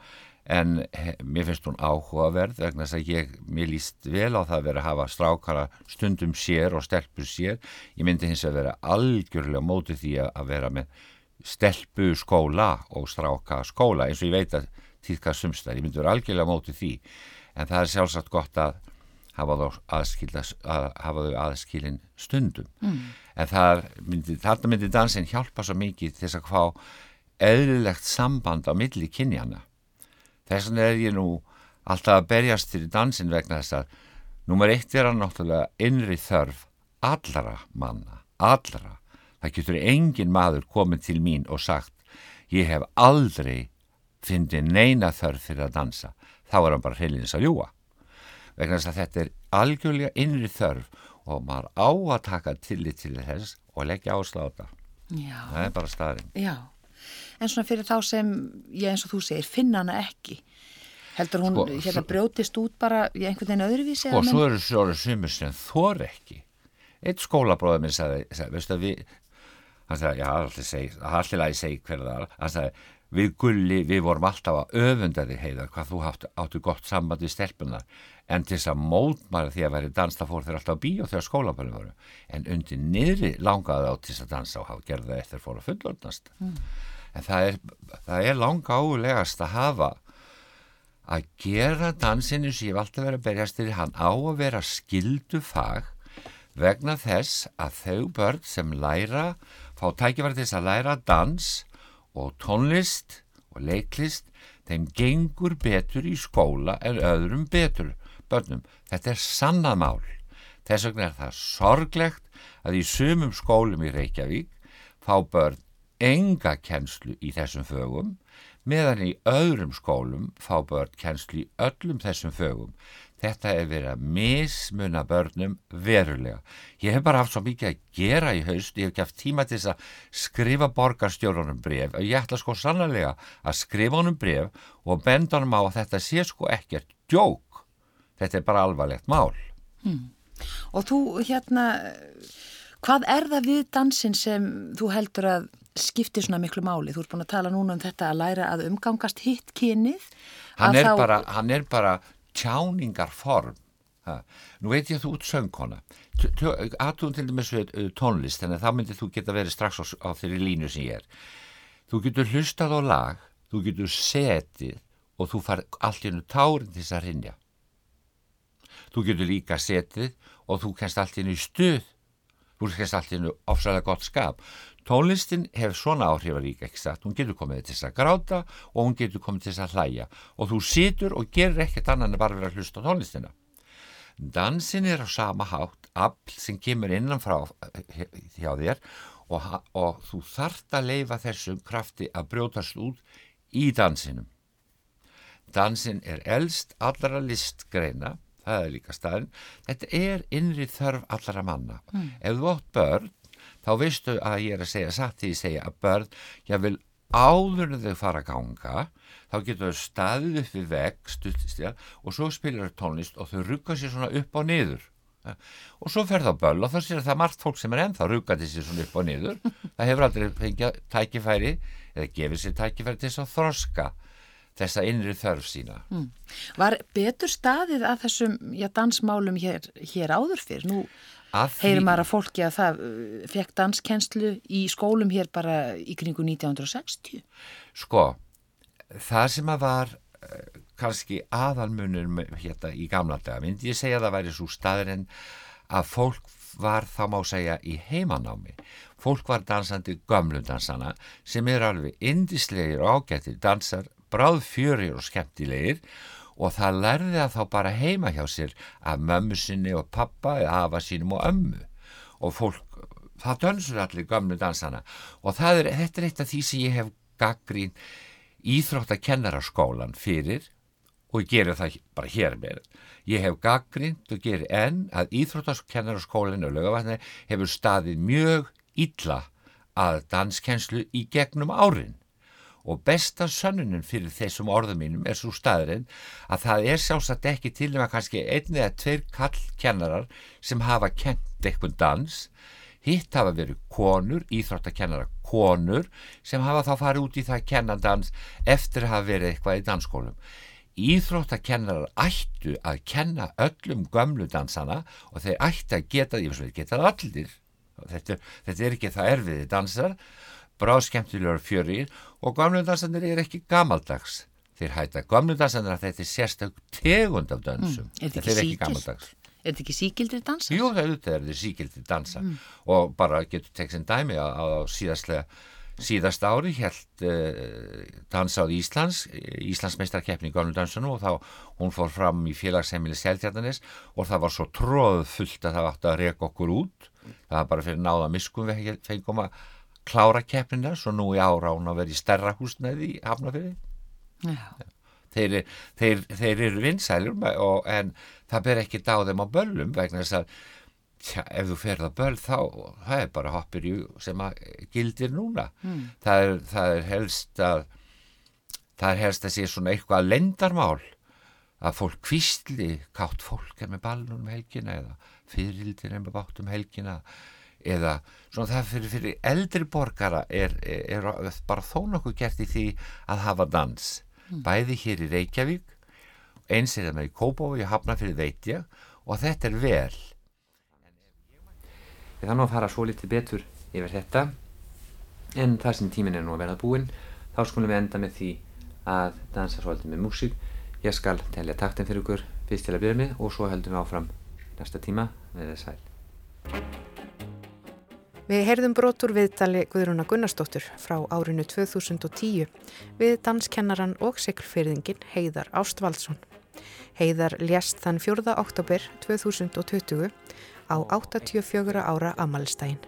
en mér finnst hún áhugaverð vegna þess að ég, mér líst vel á það að vera að hafa strákara stundum sér og stelpur sér. Ég myndi hins að vera algjörlega mótið því að vera með stelpu skóla og stráka skóla eins og ég veit að týðka sumstar, ég myndi vera algjörlega mótið því. En það er sjálfsagt gott að hafa þau, að, hafa þau aðskilin stundum. Mm. en myndi, þarna myndi dansin hjálpa svo mikið til þess að fá eðlilegt samband á milli kynjana þess vegna er ég nú alltaf að berjast til dansin vegna þess að nummer eitt er að náttúrulega innri þörf allara manna, allara það getur engin maður komið til mín og sagt ég hef aldrei fyndið neina þörf fyrir að dansa. Þá er hann bara heilins að ljúa vegna þess að þetta er algjörlega innri þörf og maður á að taka tillit til þess og leggja ásláta það er bara staðinn Já. En svona fyrir þá sem, ég eins og þú segir, finna hana ekki. Heldur hún sko, hérna brjótist út bara í einhvern veginn öðruvísi og svo eru svo sumur sem þor ekki. Eitt skólabróður minn sagði, sagði við hann sagði, já, allir lagi segi hverða hann sagði, við gulli, við vorum alltaf að öfunda þig heiðar hvað þú áttu, áttu gott samband við stelpunar en til þess að mótmæra því að væri dansta fór þeir alltaf á bíó þegar skólabölu voru. En undir niðri langaði á til þess að dansa og hafa gerða eftir fór að fullordnast mm. En það er, það er langa álegast að hafa að gera dansinu sem ég hef alltaf verið að berjast til hann á að vera skildu fag vegna þess að þau börn sem læra fá tækifæri þess að læra dans og tónlist og leiklist þeim gengur betur í skóla en öðrum betur börnum. Þetta er sannamál. Þess vegna er það sorglegt að í sumum skólum í Reykjavík fá börn enga kennslu í þessum fögum meðan í öðrum skólum fá börn kennslu í öllum þessum fögum. Þetta er verið að mismuna börnum verulega. Ég hef bara haft svo mikið að gera í haust, ég hef ekki haft tíma til þess að skrifa borgarstjórnum bref og ég ætla sko sannlega að skrifa honum bref og benda honum á að þetta sé sko ekkert djók. Þetta er bara alvarlegt mál. Hmm. Og þú hérna, hvað er það við dansin sem þú heldur að skiptir svona miklu máli. Þú ert búin að tala núna um þetta að læra að umgangast hitt kynið. Hann er, þá... bara, hann er bara tjáningarform. Ha. Nú veit ég að þú út söngkona. Aðtúðum til dæmis tónlist, þannig að þá myndir þú geta verið strax á, á þeirri línu sem ég er. Þú getur hlustað á lag, þú getur setið og þú far í hennu tárin til þess að rinja. Þú getur líka setið og þú kennst í hennu stuð þú kennst í hennu ofsalega gott skap Tónlistin hefur svona áhrifarík ekki sagt, hún getur komið til þess að gráta og hún getur komið til þess að hlæja og þú situr og gerir ekkert annan en bara verið að hlusta tónlistina. Dansin er á sama hátt, afl sem kemur innanfrá eh, hjá þér og, og þú þart að leifa þessum krafti að brjótast út í dansinum. Dansin er eldst allara listgreina, það er líka staðin, þetta er innri þörf allara manna. Mm. Ef þú átt börn þá veistu að ég er að segja satt því að segja að börn, ég vil áður en þau fara að ganga þá getur þau staðið upp við vegg stuttistja og svo spilir þau tónlist og þau rugga sér svona upp og niður og svo fer það böll og þá sér það margt fólk sem er ennþá ruggandi sér svona upp og niður það hefur aldrei fengið tækifæri eða gefið sér tækifæri til þess að þroska þessa innri þörf sína mm. Var betur staðið að þessum já, dansmálum hér, hér áður fyrr? Nú heyrir maður að fólki að það uh, fekk danskennslu í skólum hér bara í kringu 1960 Sko, það sem að var uh, kannski aðalmunur hérna í gamla daga, myndi ég segja að það væri svo staður en að fólk var þá má segja í heimanámi. Fólk var dansandi gömlundansana sem er alveg indislegir og ágættir dansar, bráð fjörir og skemmtilegir og það lærði að þá bara heima hjá sér af mömmu sinni og pappa eða afa sínum og ömmu. Og fólk, það dönsur allir gamlu dansana. Og það er, þetta er eitt af því sem ég hef gaggrín íþrótt að kennara skólan fyrir og ég gerir það bara hér með. Ég hef gaggrínt og gerir enn að íþróttakennara skólan og lögavatni hefur staðið mjög illa að danskenslu í gegnum árin og besta sönnunin fyrir þessum orðum mínum er svo staðurinn að það er sjálfsagt ekki til nema kannski einn eða tveir kallkennarar sem hafa kent eitthvað dans. Hitt hafa verið konur, íþróttakennara konur sem hafa þá farið út í það að kenna dans eftir að hafa verið eitthvað í dansskólum. Íþróttakennarar ættu að kenna öllum gömlu dansana og þeir ættu að geta, ég veist að geta allir, þetta, þetta er ekki það erfiði dansar, bráðskemtilegur fjörir og gömlu dansanir er ekki gamaldags. Þeir hætta gömlu dansanir að þetta er sérstök tegund af dansum. Mm, er þetta ekki gamaldags? Er þetta ekki síkildir dansa? Jú, það er þetta síkildir dansa mm. og bara getur tekst einn dæmi á, á síðastlega síðast ári held uh, dansað Íslands Íslandsmeistarkeppni í Gálnum dansunum og þá hún fór fram í félagsheimili Seltjarnanis og það var svo tróðfullt að það átti að reyka okkur út það var bara fyrir náða miskum við fengum að klára keppnina svo nú í ára hún að vera í stærra húsnæði í Hafnafjörði þeir, þeir, þeir eru vinsælur en það ber ekki á þeim á böllum vegna þess að tja, ef þú ferð að böll þá það er bara hoppir í sem að gildir núna. Mm. það, er, það er helst að það er helst að sé svona eitthvað lendarmál að fólk kvistli kátt fólk er með ballunum helgina eða fyririldir er með bátum helgina. eða svona það fyrir, fyrir eldri borgara er, er, er bara þó nokkuð gert í því að hafa dans. Mm. bæði hér í Reykjavík eins er það með í Kópávi og Hafnarfjörði veit ég og þetta er vel. Ég þannig að fara svo litið betur yfir þetta en þar sem tímin er nú að verða búinn þá skulum við enda með því að dansa svolítið með músík. Ég skal telja taktin fyrir ykkur fyrst til að byrja með og svo heldum við áfram næsta tíma. Með þess sæl Við heyrðum brotur viðtali Guðrúna Gunnarsdóttur frá árinu 2010 við danskennaran og siglfyrðingin Heiðar Ástvaldsson. Heiðar lést þann 4. oktober 2020 á 84 ára amalstægin.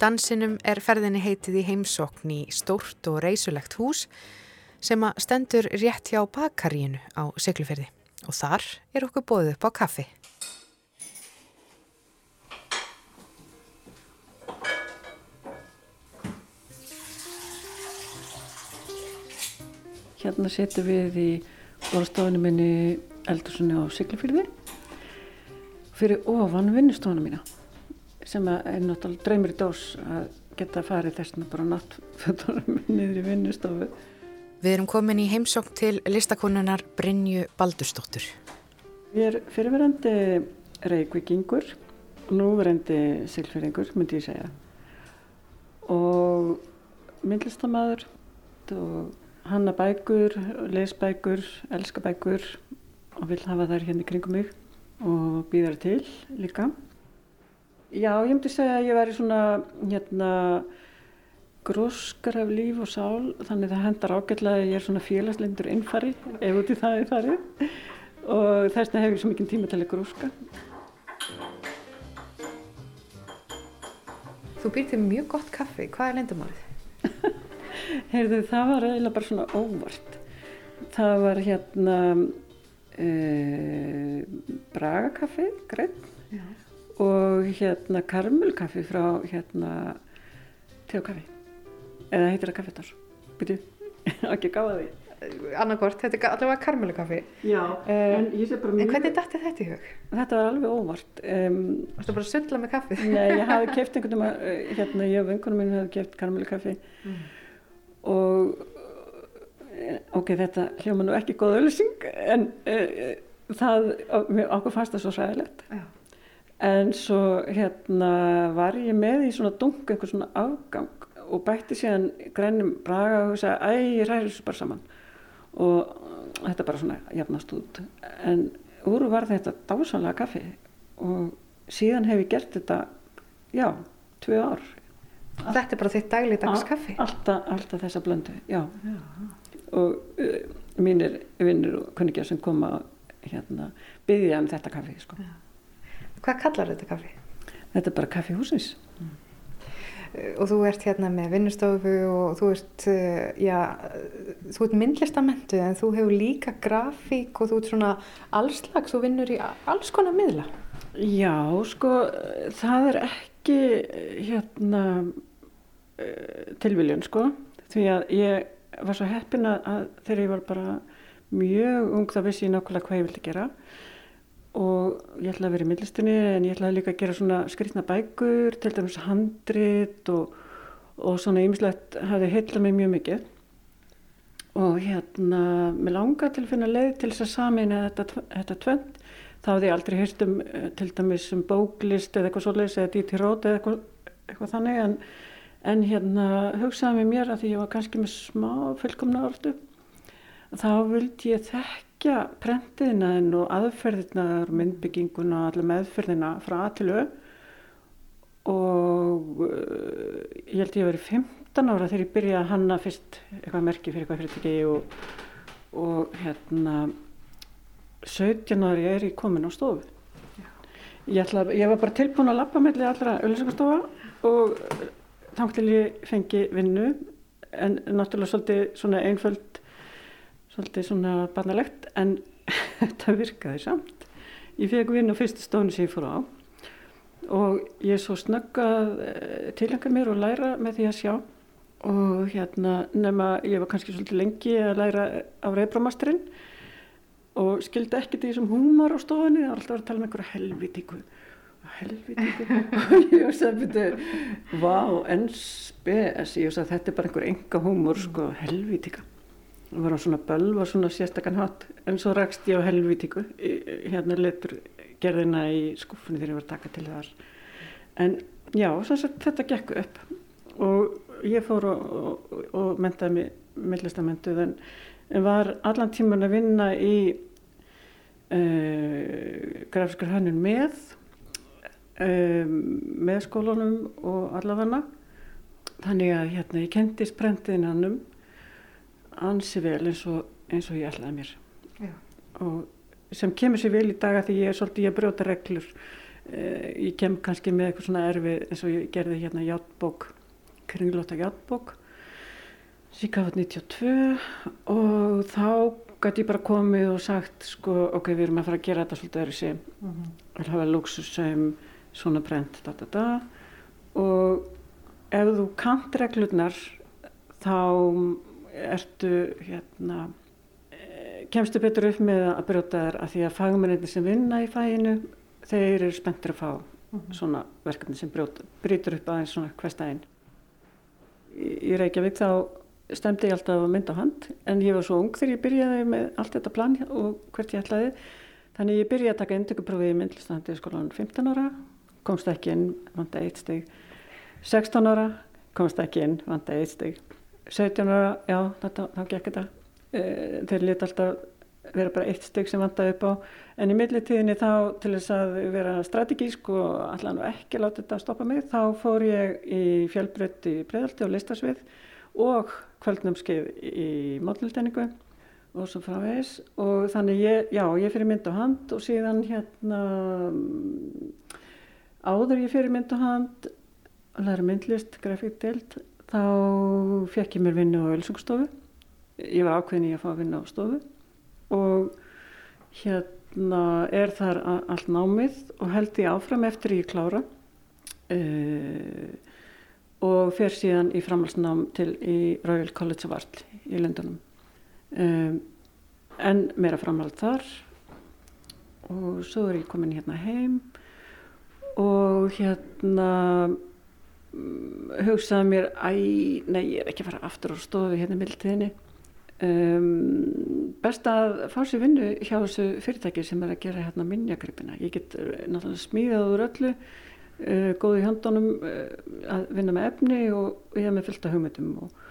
Dansinum er ferðinni heitið í heimsokn í stórt og reysulegt hús sem að stendur rétt hjá bakaríinu á Sigluferði og þar er okkur bóðið upp á kaffi. Hérna setjum við í borðstofunum minni eldursunni á Sigluferði fyrir ofan vinnustofunum mína sem er náttúrulega draumir í dós að geta farið þessna bara náttfötunum niður í vinnustofu. Við erum komin í heimsókn til listakonunar Brynju Baldurstóttur. Ég er fyrirverandi reykvikingur, núverandi silferingur myndi ég segja og myndlistamæður og hanna bækur, lesbækur, elska bækur og vil hafa þær hérna í kringum mig og býðar til líka. Já, ég myndi segja að ég væri svona hérna gróskar af líf og sál þannig það hendar ágætlega að ég er svona félagslindur innfari ef út í það er farið og þess vegna hef ég svo mikið tíma til að gróska. Þú býrti mjög gott kaffi, hvað er lendumárið? Heyrðu, það var eiginlega bara svona óvart. Það var hérna uh, bragakaffi, greið og hérna karmelkaffi frá hérna teokaffi eða heitir það kaffetar byrju, ekki gáða því. Annarkort, þetta er allavega karmelkaffi já, um, en ég sé bara mjög en hvernig dætti þetta í hug? þetta var alveg óvart um, ætti bara að sundla með kaffi? nei, ég hafi kæft einhvern veginn eh, hérna, ég og vinkunum minn hafi kæft karmelkaffi mm. og eh, ok, þetta hljóma nú ekki góð ölsing en uh, það, okkur fannst það svo sæðilegt já en svo hérna var ég með í svona dunk einhver svona afgang og bætti síðan grænum braga og sagði æ, ég ræður þessu bara saman og þetta bara svona jafnast út en úr var þetta dásanlega kaffi og síðan hef ég gert þetta já, tvö ár Þetta er bara þitt dagligdags kaffi? Alltaf, alltaf þessa blöndu, já, já. og uh, mínir vinnir og kunningjar sem koma hérna byggja um þetta kaffi sko. Hvað kallar þetta kaffi? þetta er bara kaffihúsins mm. og þú ert hérna með vinnustofu og þú ert já, þú ert myndlistamentu en þú hefur líka grafík og þú ert svona allslags og vinnur í alls konar miðla Já, sko það er ekki hérna tilviljun sko því að ég var svo heppin að þegar ég var bara mjög ung þá vissi ég nákvæmlega hvað ég vildi gera og ég ætlaði að vera í millistinni en ég ætlaði líka að gera svona skrifna bækur, til dæmis handrit og, og svona ýmislegt hafi heitla mig mjög mikið. Og hérna mér langaði til að finna leið til þess að samina þetta, þetta tvönd þá hefði ég aldrei hýrt um eh, til dæmis um bóklist eða eitthvað svoleiðis eða díti rót eða eitthvað, eitthvað þannig. En, en hérna hugsaði mér mér að því ég var kannski með smá fullkomna ordu þá vildi ég þekkja prentiðinaðin og aðferðinaðar, myndbygginguna og allir meðferðina frá aðtilu og uh, ég held ég að veri 15 ára þegar ég byrjaði að hanna fyrst eitthvað merki fyrir eitthvað fyrirtæki og, og hérna 17 ári er ég komin á stofu. Ég, ætla, ég var bara tilbúin að lappa melli allra öllisengarstofa og þá til ég fengi vinnu en náttúrulega svolítið svona einföld svolítið svona barnalegt en þetta virkaði samt. Ég fekk vinn á fyrstu stónu sem ég fór á og ég svo snöggað eh, tilhengar mér og læra með því að sjá. Og hérna nema ég var kannski svolítið lengi að læra á reybramasturinn og skildi ekki því sem húmar á stofunni það var alltaf að tala um einhverja helvitíku helvitíku og ég sagði betur vá, enn spes ég sagði þetta er bara einhver enga húmur sko, helvitíka það var á svona böl, var svona sérstakann hatt en svo rakst ég á helvítíku hérna letur gerðina í skuffunni þegar ég var að taka til þar. En já, sagt, þetta gekk upp. Og ég fór og, og, og mentaði mig millistamentuð en, en var allan tíman að vinna í uh, grafiskur hannun með um, með skólunum og allafanna þannig að hérna ég kendist brentiðinannum ansi vel eins og, eins og ég ætlaði mér Já. og sem kemur sér vel í daga því ég er svolítið ég brjóta reglur eh, ég kem kannski með eitthvað svona erfi eins og ég gerði hérna játbók kringlóta játbók síkafat 92 og þá gæti ég bara komið og sagt sko ok við erum að fara að gera þetta svolítið öðru sem mm -hmm. við hafa luxusum svona brent da, da, da. og ef þú kant reglurnar þá ertu hérna eh, kemstu betur upp með að brjóta þær? Að því að fagmennir sem vinna í fæinu þeir eru spenntir að fá mm -hmm. svona verkefni sem brjótur upp aðeins svona hverstæðin í Reykjavík þá stemdi ég alltaf að mynda á hand en ég var svo ung þegar ég byrjaði með allt þetta plan og hvert ég ætlaði. Þannig ég byrjaði að taka indökuprófið í myndlistandi skólan 15 ára komst ekki inn, vant að eitt steg 16 ára komst ekki inn, vant að eitt steg 17 ára, já, þetta, þá gekk þetta. E, þeir liti alltaf vera bara eitt stygg sem vandaði upp á. En í millitíðinni þá til þess að vera strategísk og allan og ekki láta þetta stoppa mig, þá fór ég í fjölbrödd í breðalti og listasvið og kvöldnumskeið í mótlildeiningu og svo frá veis og þannig ég, já, ég fyrir mynd á hand og síðan hérna áður ég fyrir mynd á hand læra myndlist, grafíkdelt þá fekk ég mér vinnu á Ölsungstofu. Ég var ákveðin í að fá að vinna á stofu og hérna er þar allt námið og held ég áfram eftir ég klára uh, og fer síðan í framhalsnám til í Royal College of Art í Lundunum. Um, en meira framhald þar og svo er ég komin hérna heim og hérna hugsaði mér æ, nei, ég er ekki að fara aftur á stofu hérna mildtíðinni um, best að fá sér vinnu hjá þessu fyrirtæki sem er að gera hérna minnjagripina ég get eh, náttúrulega smíðað úr öllu uh, góð í handunum uh, að vinna með efni og ég hef með fylgta hugmyndum og,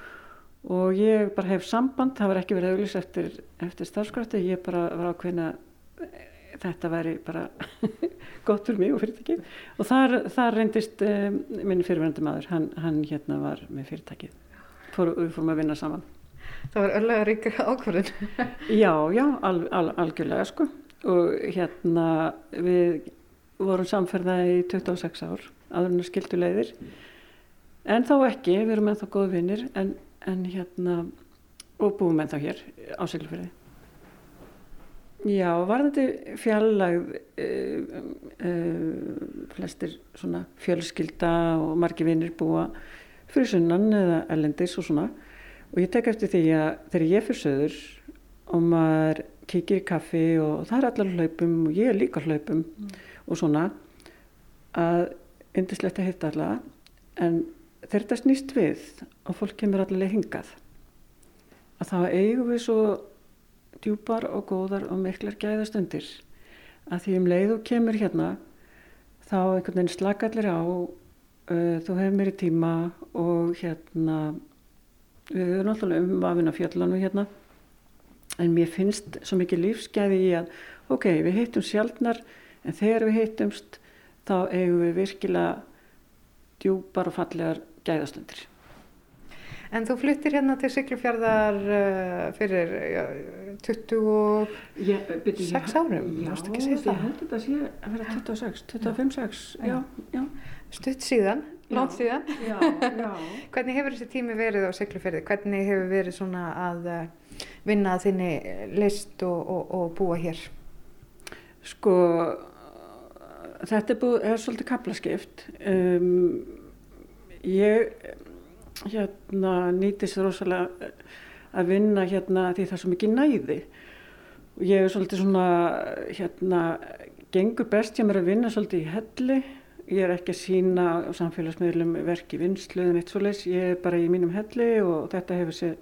og ég bara hef samband það var ekki verið auðvils eftir, eftir starfskrafti ég bara var ákveðin að þetta væri bara gott fyrir mig og fyrirtækið. Og þar, þar reyndist um, minn fyrirverandi maður, hann, hann hérna var með fyrirtækið, Fór, við fórum að vinna saman. Það var öllega ríkir ákvörðin. já, já, al, al, algjörlega sko. Og hérna við vorum samferðaði í 26 ár áður en að skildu leiðir. En þá ekki, við erum ennþá góðu vinnir en, en hérna og búum ennþá hér á Siglufjörði Já, varðandi fjallag uh, uh, flestir svona fjölskylda og margi vinnir búa fyrir sunnan eða ellendis og svona og ég tek eftir því að þegar ég fyrir söður og maður kikir í kaffi og það er allar hlaupum og ég er líka hlaupum mm. og svona að yndislegt að hitta alla en þegar þetta snýst við og fólk kemur allavega hingað að þá eigum við svo djúpar og góðar og miklar gæðastundir að því um leið og kemur hérna þá einhvern veginn slakallir á uh, þú hefur mér í tíma og hérna við erum alltaf um að vinna fjallanum hérna en mér finnst svo mikið lífsgæði í að ok, við heitum sjálfnar en þegar við heitumst þá eigum við virkilega djúpar og fallegar gæðastundir. En þú fluttir hérna til Siglufjörðar uh, fyrir ja, 26 árum, mást ekki segja það? Já, ég held þetta að sé að vera 26, 25-6, já, já. Stutt síðan, langt síðan. Já, já. Hvernig hefur þessi tími verið á Siglufjörði? Hvernig hefur verið svona að uh, vinna að þinni list og, og, og búa hér? Sko, þetta er, búið, er svolítið kaplaskipt. Um, ég hérna, nýtist rosalega að vinna hérna því það er svo mikið næði. Og ég er svolítið svona, hérna, gengur best hjá mér að vinna svolítið í helli. Ég er ekki að sína á samfélagsmiðlum verki vinsluðum eitt svo leys. Ég er bara í mínum helli og þetta hefur sér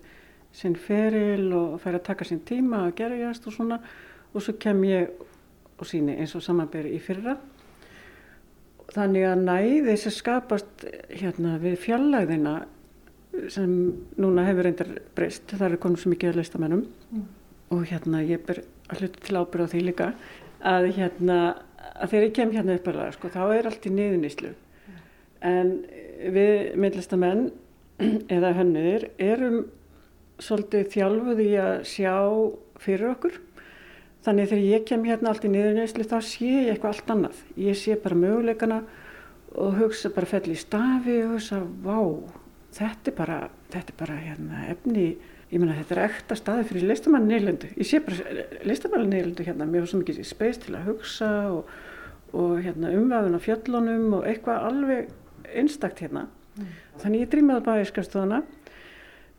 sinn feril og fær að taka sinn tíma að gerjast og svona og svo kem ég og síni eins og samanberi í fyrra þannig að næði sem skapast hérna við fjallæðina sem núna hefur reyndar breyst það er konum sem ekki að leista mennum mm. og hérna ég ber að hluta til ábyrða á því líka að hérna að þegar ég kem hérna upp að sko, þá er allt í niðuníslu mm. en við myndlistamenn eða hönniðir erum svolítið þjálfuð í að sjá fyrir okkur. Þannig þegar ég kem hérna allt í niðurneyslu þá sé ég eitthvað allt annað. Ég sé bara möguleikana og hugsa bara fell í stafi og hugsa, vá, þetta er bara, þetta er bara hérna, efni, ég menna þetta er ekta staði fyrir listamann nýrlöndu. Ég sé bara listamann nýrlöndu hérna, mér var svo mikið speist til að hugsa og, og hérna, umvæðun á fjöllunum og eitthvað alveg einstakt hérna. Mm. Þannig ég drýmaði bara í skafstofana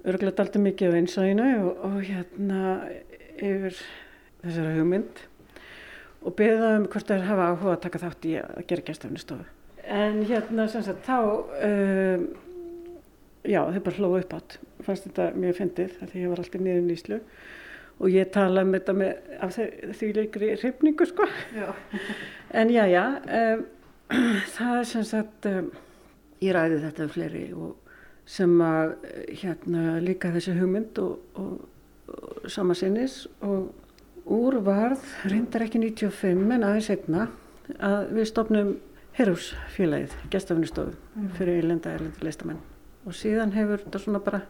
örgulega daldi mikið á einsæðinu og, og hérna yfir þessara hugmynd og beða um hvort það er hafa áhuga að taka þátt í að gera gæstafnistofu. En hérna sem sagt þá, um, já þau bara hlóðu upp átt, fannst þetta mjög fyndið því ég var alltaf niður í nýslu og ég tala um þetta með af því leikri hrifningu sko. Já. en já já, um, það er sem sagt, um, ég ræði þetta um fleiri og sem að hérna líka þessi hugmynd og, og, og sama sinnis og úr varð reyndar ekki 95 en aðeins einna að við stopnum Herúsfélagið, gestafinnistofu mm. fyrir Írlanda erlendi leistamenn og síðan hefur þetta svona bara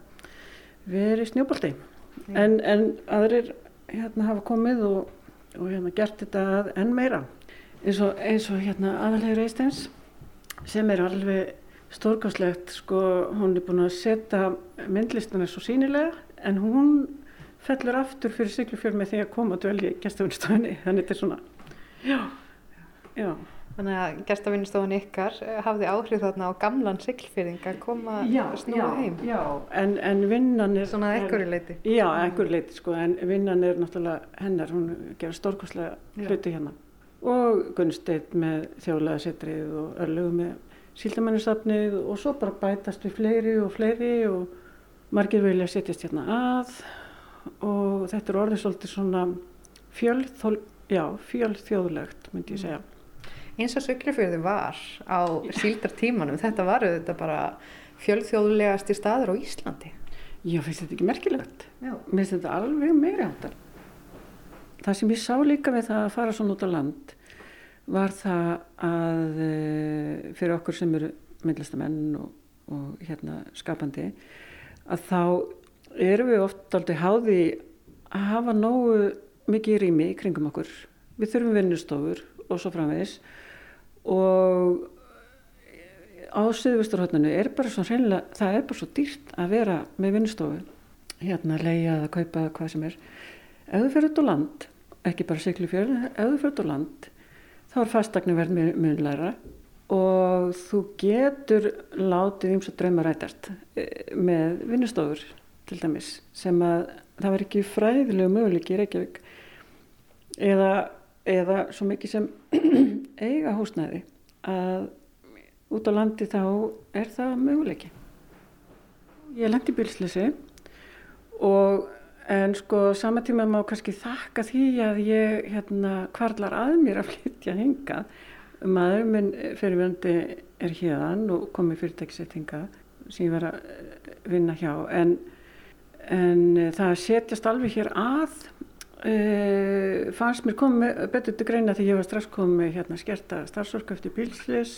verið snjóbaldi en, en aðrir hérna hafa komið og, og hérna gert þetta enn meira. Eins og, eins og hérna aðalhegur Eisteins sem er alveg stórkáslegt sko, hún er búin að setja myndlistana svo sínilega en hún fellur aftur fyrir Siglufjörn með því að koma og dvelja í gestafinstofunni þannig þetta er svona. Já, já. Þannig að gestafinnstofun ykkar eh, hafði áhrif þarna á gamlan Siglfjörðing að koma snúa heim. Já, en, en vinnan er Svona ekkur í leiti Já, ekkur í leiti sko en vinnan er náttúrulega hennar, hún gerur stórkáslega hluti hérna. Og Gunnsteit með þjóðlega setrið og örlögu með síldamennusafnið og svo bara bætast við fleiri og fleiri og margir vilja setjast hérna að. Og þetta er orðið svolítið svona fjölþól, já, fjölþjóðlegt myndi ég segja. Eins og Söklefjörði var á síldartímanum, þetta var auðvitað bara fjölþjóðlegasti staður á Íslandi. Já, finnst þetta ekki merkilegt? Já. Mér finnst þetta alveg meiri áttar. Það sem ég sá líka við það að fara svona út á land var það að eh, fyrir okkur sem eru myndlistamenn og, og hérna skapandi að þá erum við oft aldrei háði að hafa nógu mikið rými kringum okkur við þurfum vinnustofur og svo framvegis og á Suðvesturhóttinu er bara svo hreinlega, það er bara svo dýrt að vera með vinnustofu, hérna að leia að kaupa hvað sem er. Ef þú fyrir út á land, ekki bara Siglufjörð, ef þú fyrir út á land, þá er fastakni verð munlæra og þú getur látið eins og drauma rætast eh, með vinnustofur til dæmis sem að það var ekki fræðilegu möguleiki í Reykjavík. Eða, eða svo mikið sem eiga húsnæði að út á landi þá er það möguleiki. Ég lendi bílslisi og en sko sama tíma má kannski þakka því að ég hérna kvarlar að mér að flytja hingað. Maður minn fyrirvöndi er hérðan og komið fyrirtækisett hingað sem ég var að vinna hjá en, en það setjast alveg hér að Uh, fannst mér komið betur til greina þegar ég var strax komið hérna skerta starfsorku eftir bílslis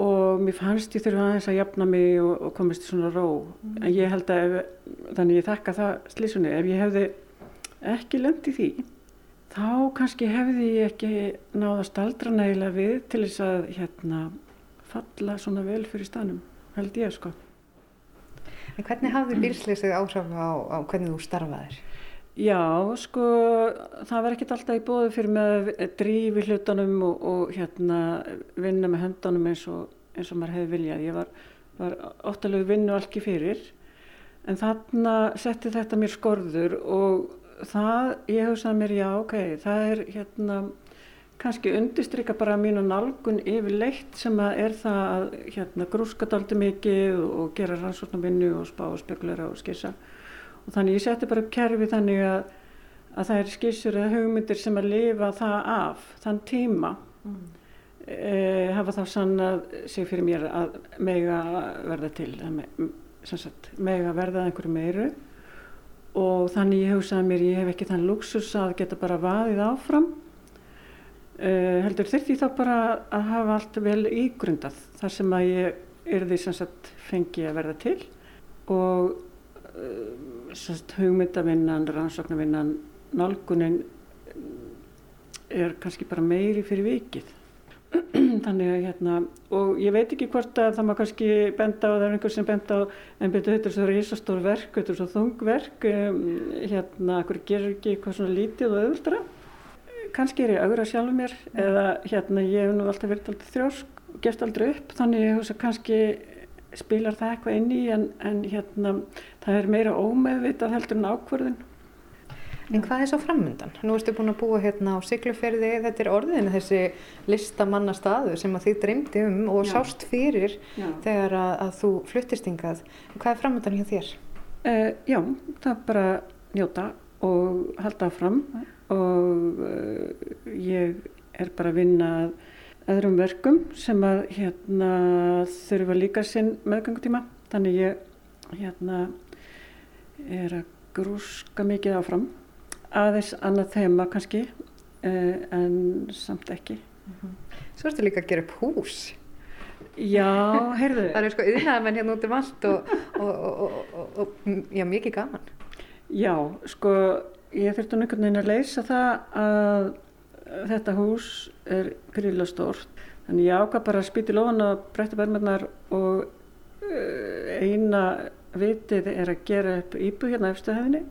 og mér fannst ég þurfa aðeins að jafna mig og, og komist í svona ró mm. en ég held að ef, þannig ég þakka það slísunni, ef ég hefði ekki löndi því þá kannski hefði ég ekki náða staldra nægilega við til þess að hérna falla svona vel fyrir stanum, held ég sko En hvernig hafði bílslisið áhrif á, á hvernig þú starfaðir? Já, sko, það var ekkert alltaf í bóðu fyrir með að drífi hlutunum og, og hérna vinna með höndunum eins og, eins og maður hefði viljað. Ég var, var óttalegu vinnu algi fyrir en þarna setti þetta mér skorður og það, ég hugsaði mér, já, ok, það er hérna kannski undistrykka bara mínu nálgun yfir leitt sem að er það að hérna grúska daldi mikið og gera rannsóknar vinnu og spá og spekulera og skissa og þannig ég setti bara upp kerfi þannig að, að það er skissur eða hugmyndir sem að lifa það af þann tíma. Mm. e, hafa þá sannað sig fyrir mér að mega verða til sagt, mega verða einhverju meiru. Og þannig ég hugsaði mér ég hef ekki þann luxus að geta bara vaðið áfram. E, heldur þurfti þá bara að hafa allt vel ígrundað þar sem að ég er því sem sagt fengi að verða til. Og hugmyndavinnan, rannsóknarvinnan, nálgunin er kannski bara meiri fyrir vikið. Þannig að hérna, og ég veit ekki hvort að það má kannski benda á, það er einhver sem benda á, en betur þetta er svo reysastór verk, þetta er svo þungverk, um, hérna, hverju gerur ekki eitthvað svona lítið og öðvöldra. Kannski er ég augra sjálfur mér, eða hérna, ég hef nú alltaf verið alltaf þrjósk og gefst aldrei upp, þannig ég hef kannski spilar það eitthvað inn í en, en hérna, það er meira ómeðvitað heldur en ákverðin. En hvað er svo framöndan? Nú ertu búin að búa hérna á Sigluferði, þetta er orðin þessi listamanna staðu sem að þið dreymdi um og Já. sást fyrir Já. þegar að, að þú fluttist yngað. Hvað er framöndan hjá þér? Uh, já, það er bara njóta og halda fram og uh, ég er bara að vinna að öðrum verkum sem að hérna, þurfa líka sinn meðgangutíma þannig ég hérna, er að grúska mikið áfram. Aðeins annað þema kannski eh, en samt ekki. Mm -hmm. Svo ertu líka að gera upp hús. Já, heyrðu. Það eru sko yðnaðamenn hérna út um allt og, og, og, og já, mikið gaman. Já, sko ég þurfti nú einhvern veginn að leysa það að þetta hús er gríðilega stórt þannig ég ákvað bara að spýti lofan og breytta verðmennar og uh, eina vitið er að gera upp íbúð hérna eftirhæðinni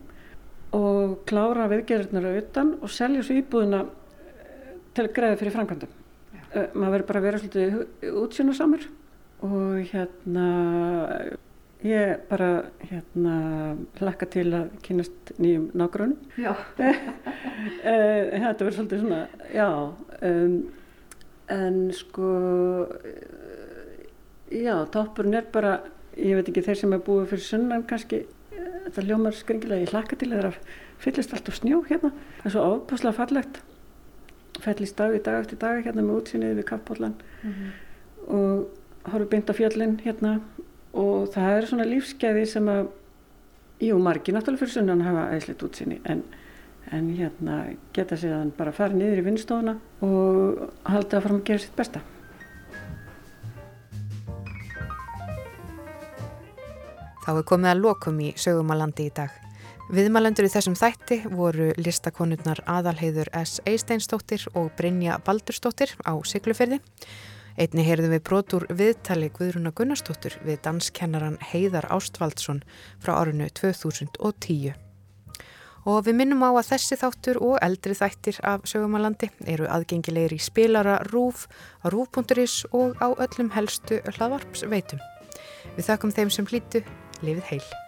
og klára viðgerðirnar auðan og selja svo íbúðina uh, til að greiða fyrir framkvæmdum. Uh, maður verður bara að vera svolítið útsjónasamur og hérna Ég bara hérna hlakka til að kynast nýjum nágrunum. Já. Eh, þetta verður svolítið svona, já, um, en sko, já, toppurinn er bara, ég veit ekki þeir sem er búið fyrir sunnan kannski, þetta ljómar skringilega, ég hlakka til að það fyllist allt á snjó hérna. Það er svo ápáslega fallegt, fellist dag í dag eftir dag hérna með útsýnið við kappbóllan mm -hmm. og horfum beint á fjallin hérna og það er svona lífskeiði sem að jú, margi náttúrulega fyrir sunnan hafa æðislegt útsinni en, en hérna geta að hann bara fara niður í vinnstofuna og halda að fara að gera sitt besta Þá er komið að lokum í sögumalandi í dag Viðmælendur í þessum þætti voru listakonurnar Aðalheiður S. Eisteinsdóttir og Brynja Baldursdóttir á Siglufyrði. Einni heyrðum við brotur viðtali Guðruna Gunnarsdóttir við danskennaran Heiðar Ástvaldsson frá árinu 2010. Og við minnum á að þessi þáttur og eldri þættir af sögumalandi eru aðgengilegir í spilara RÚF RÚF.is og á öllum helstu hlaðvarpsveitum. Við þakkum þeim sem hlýtu, lifið heil.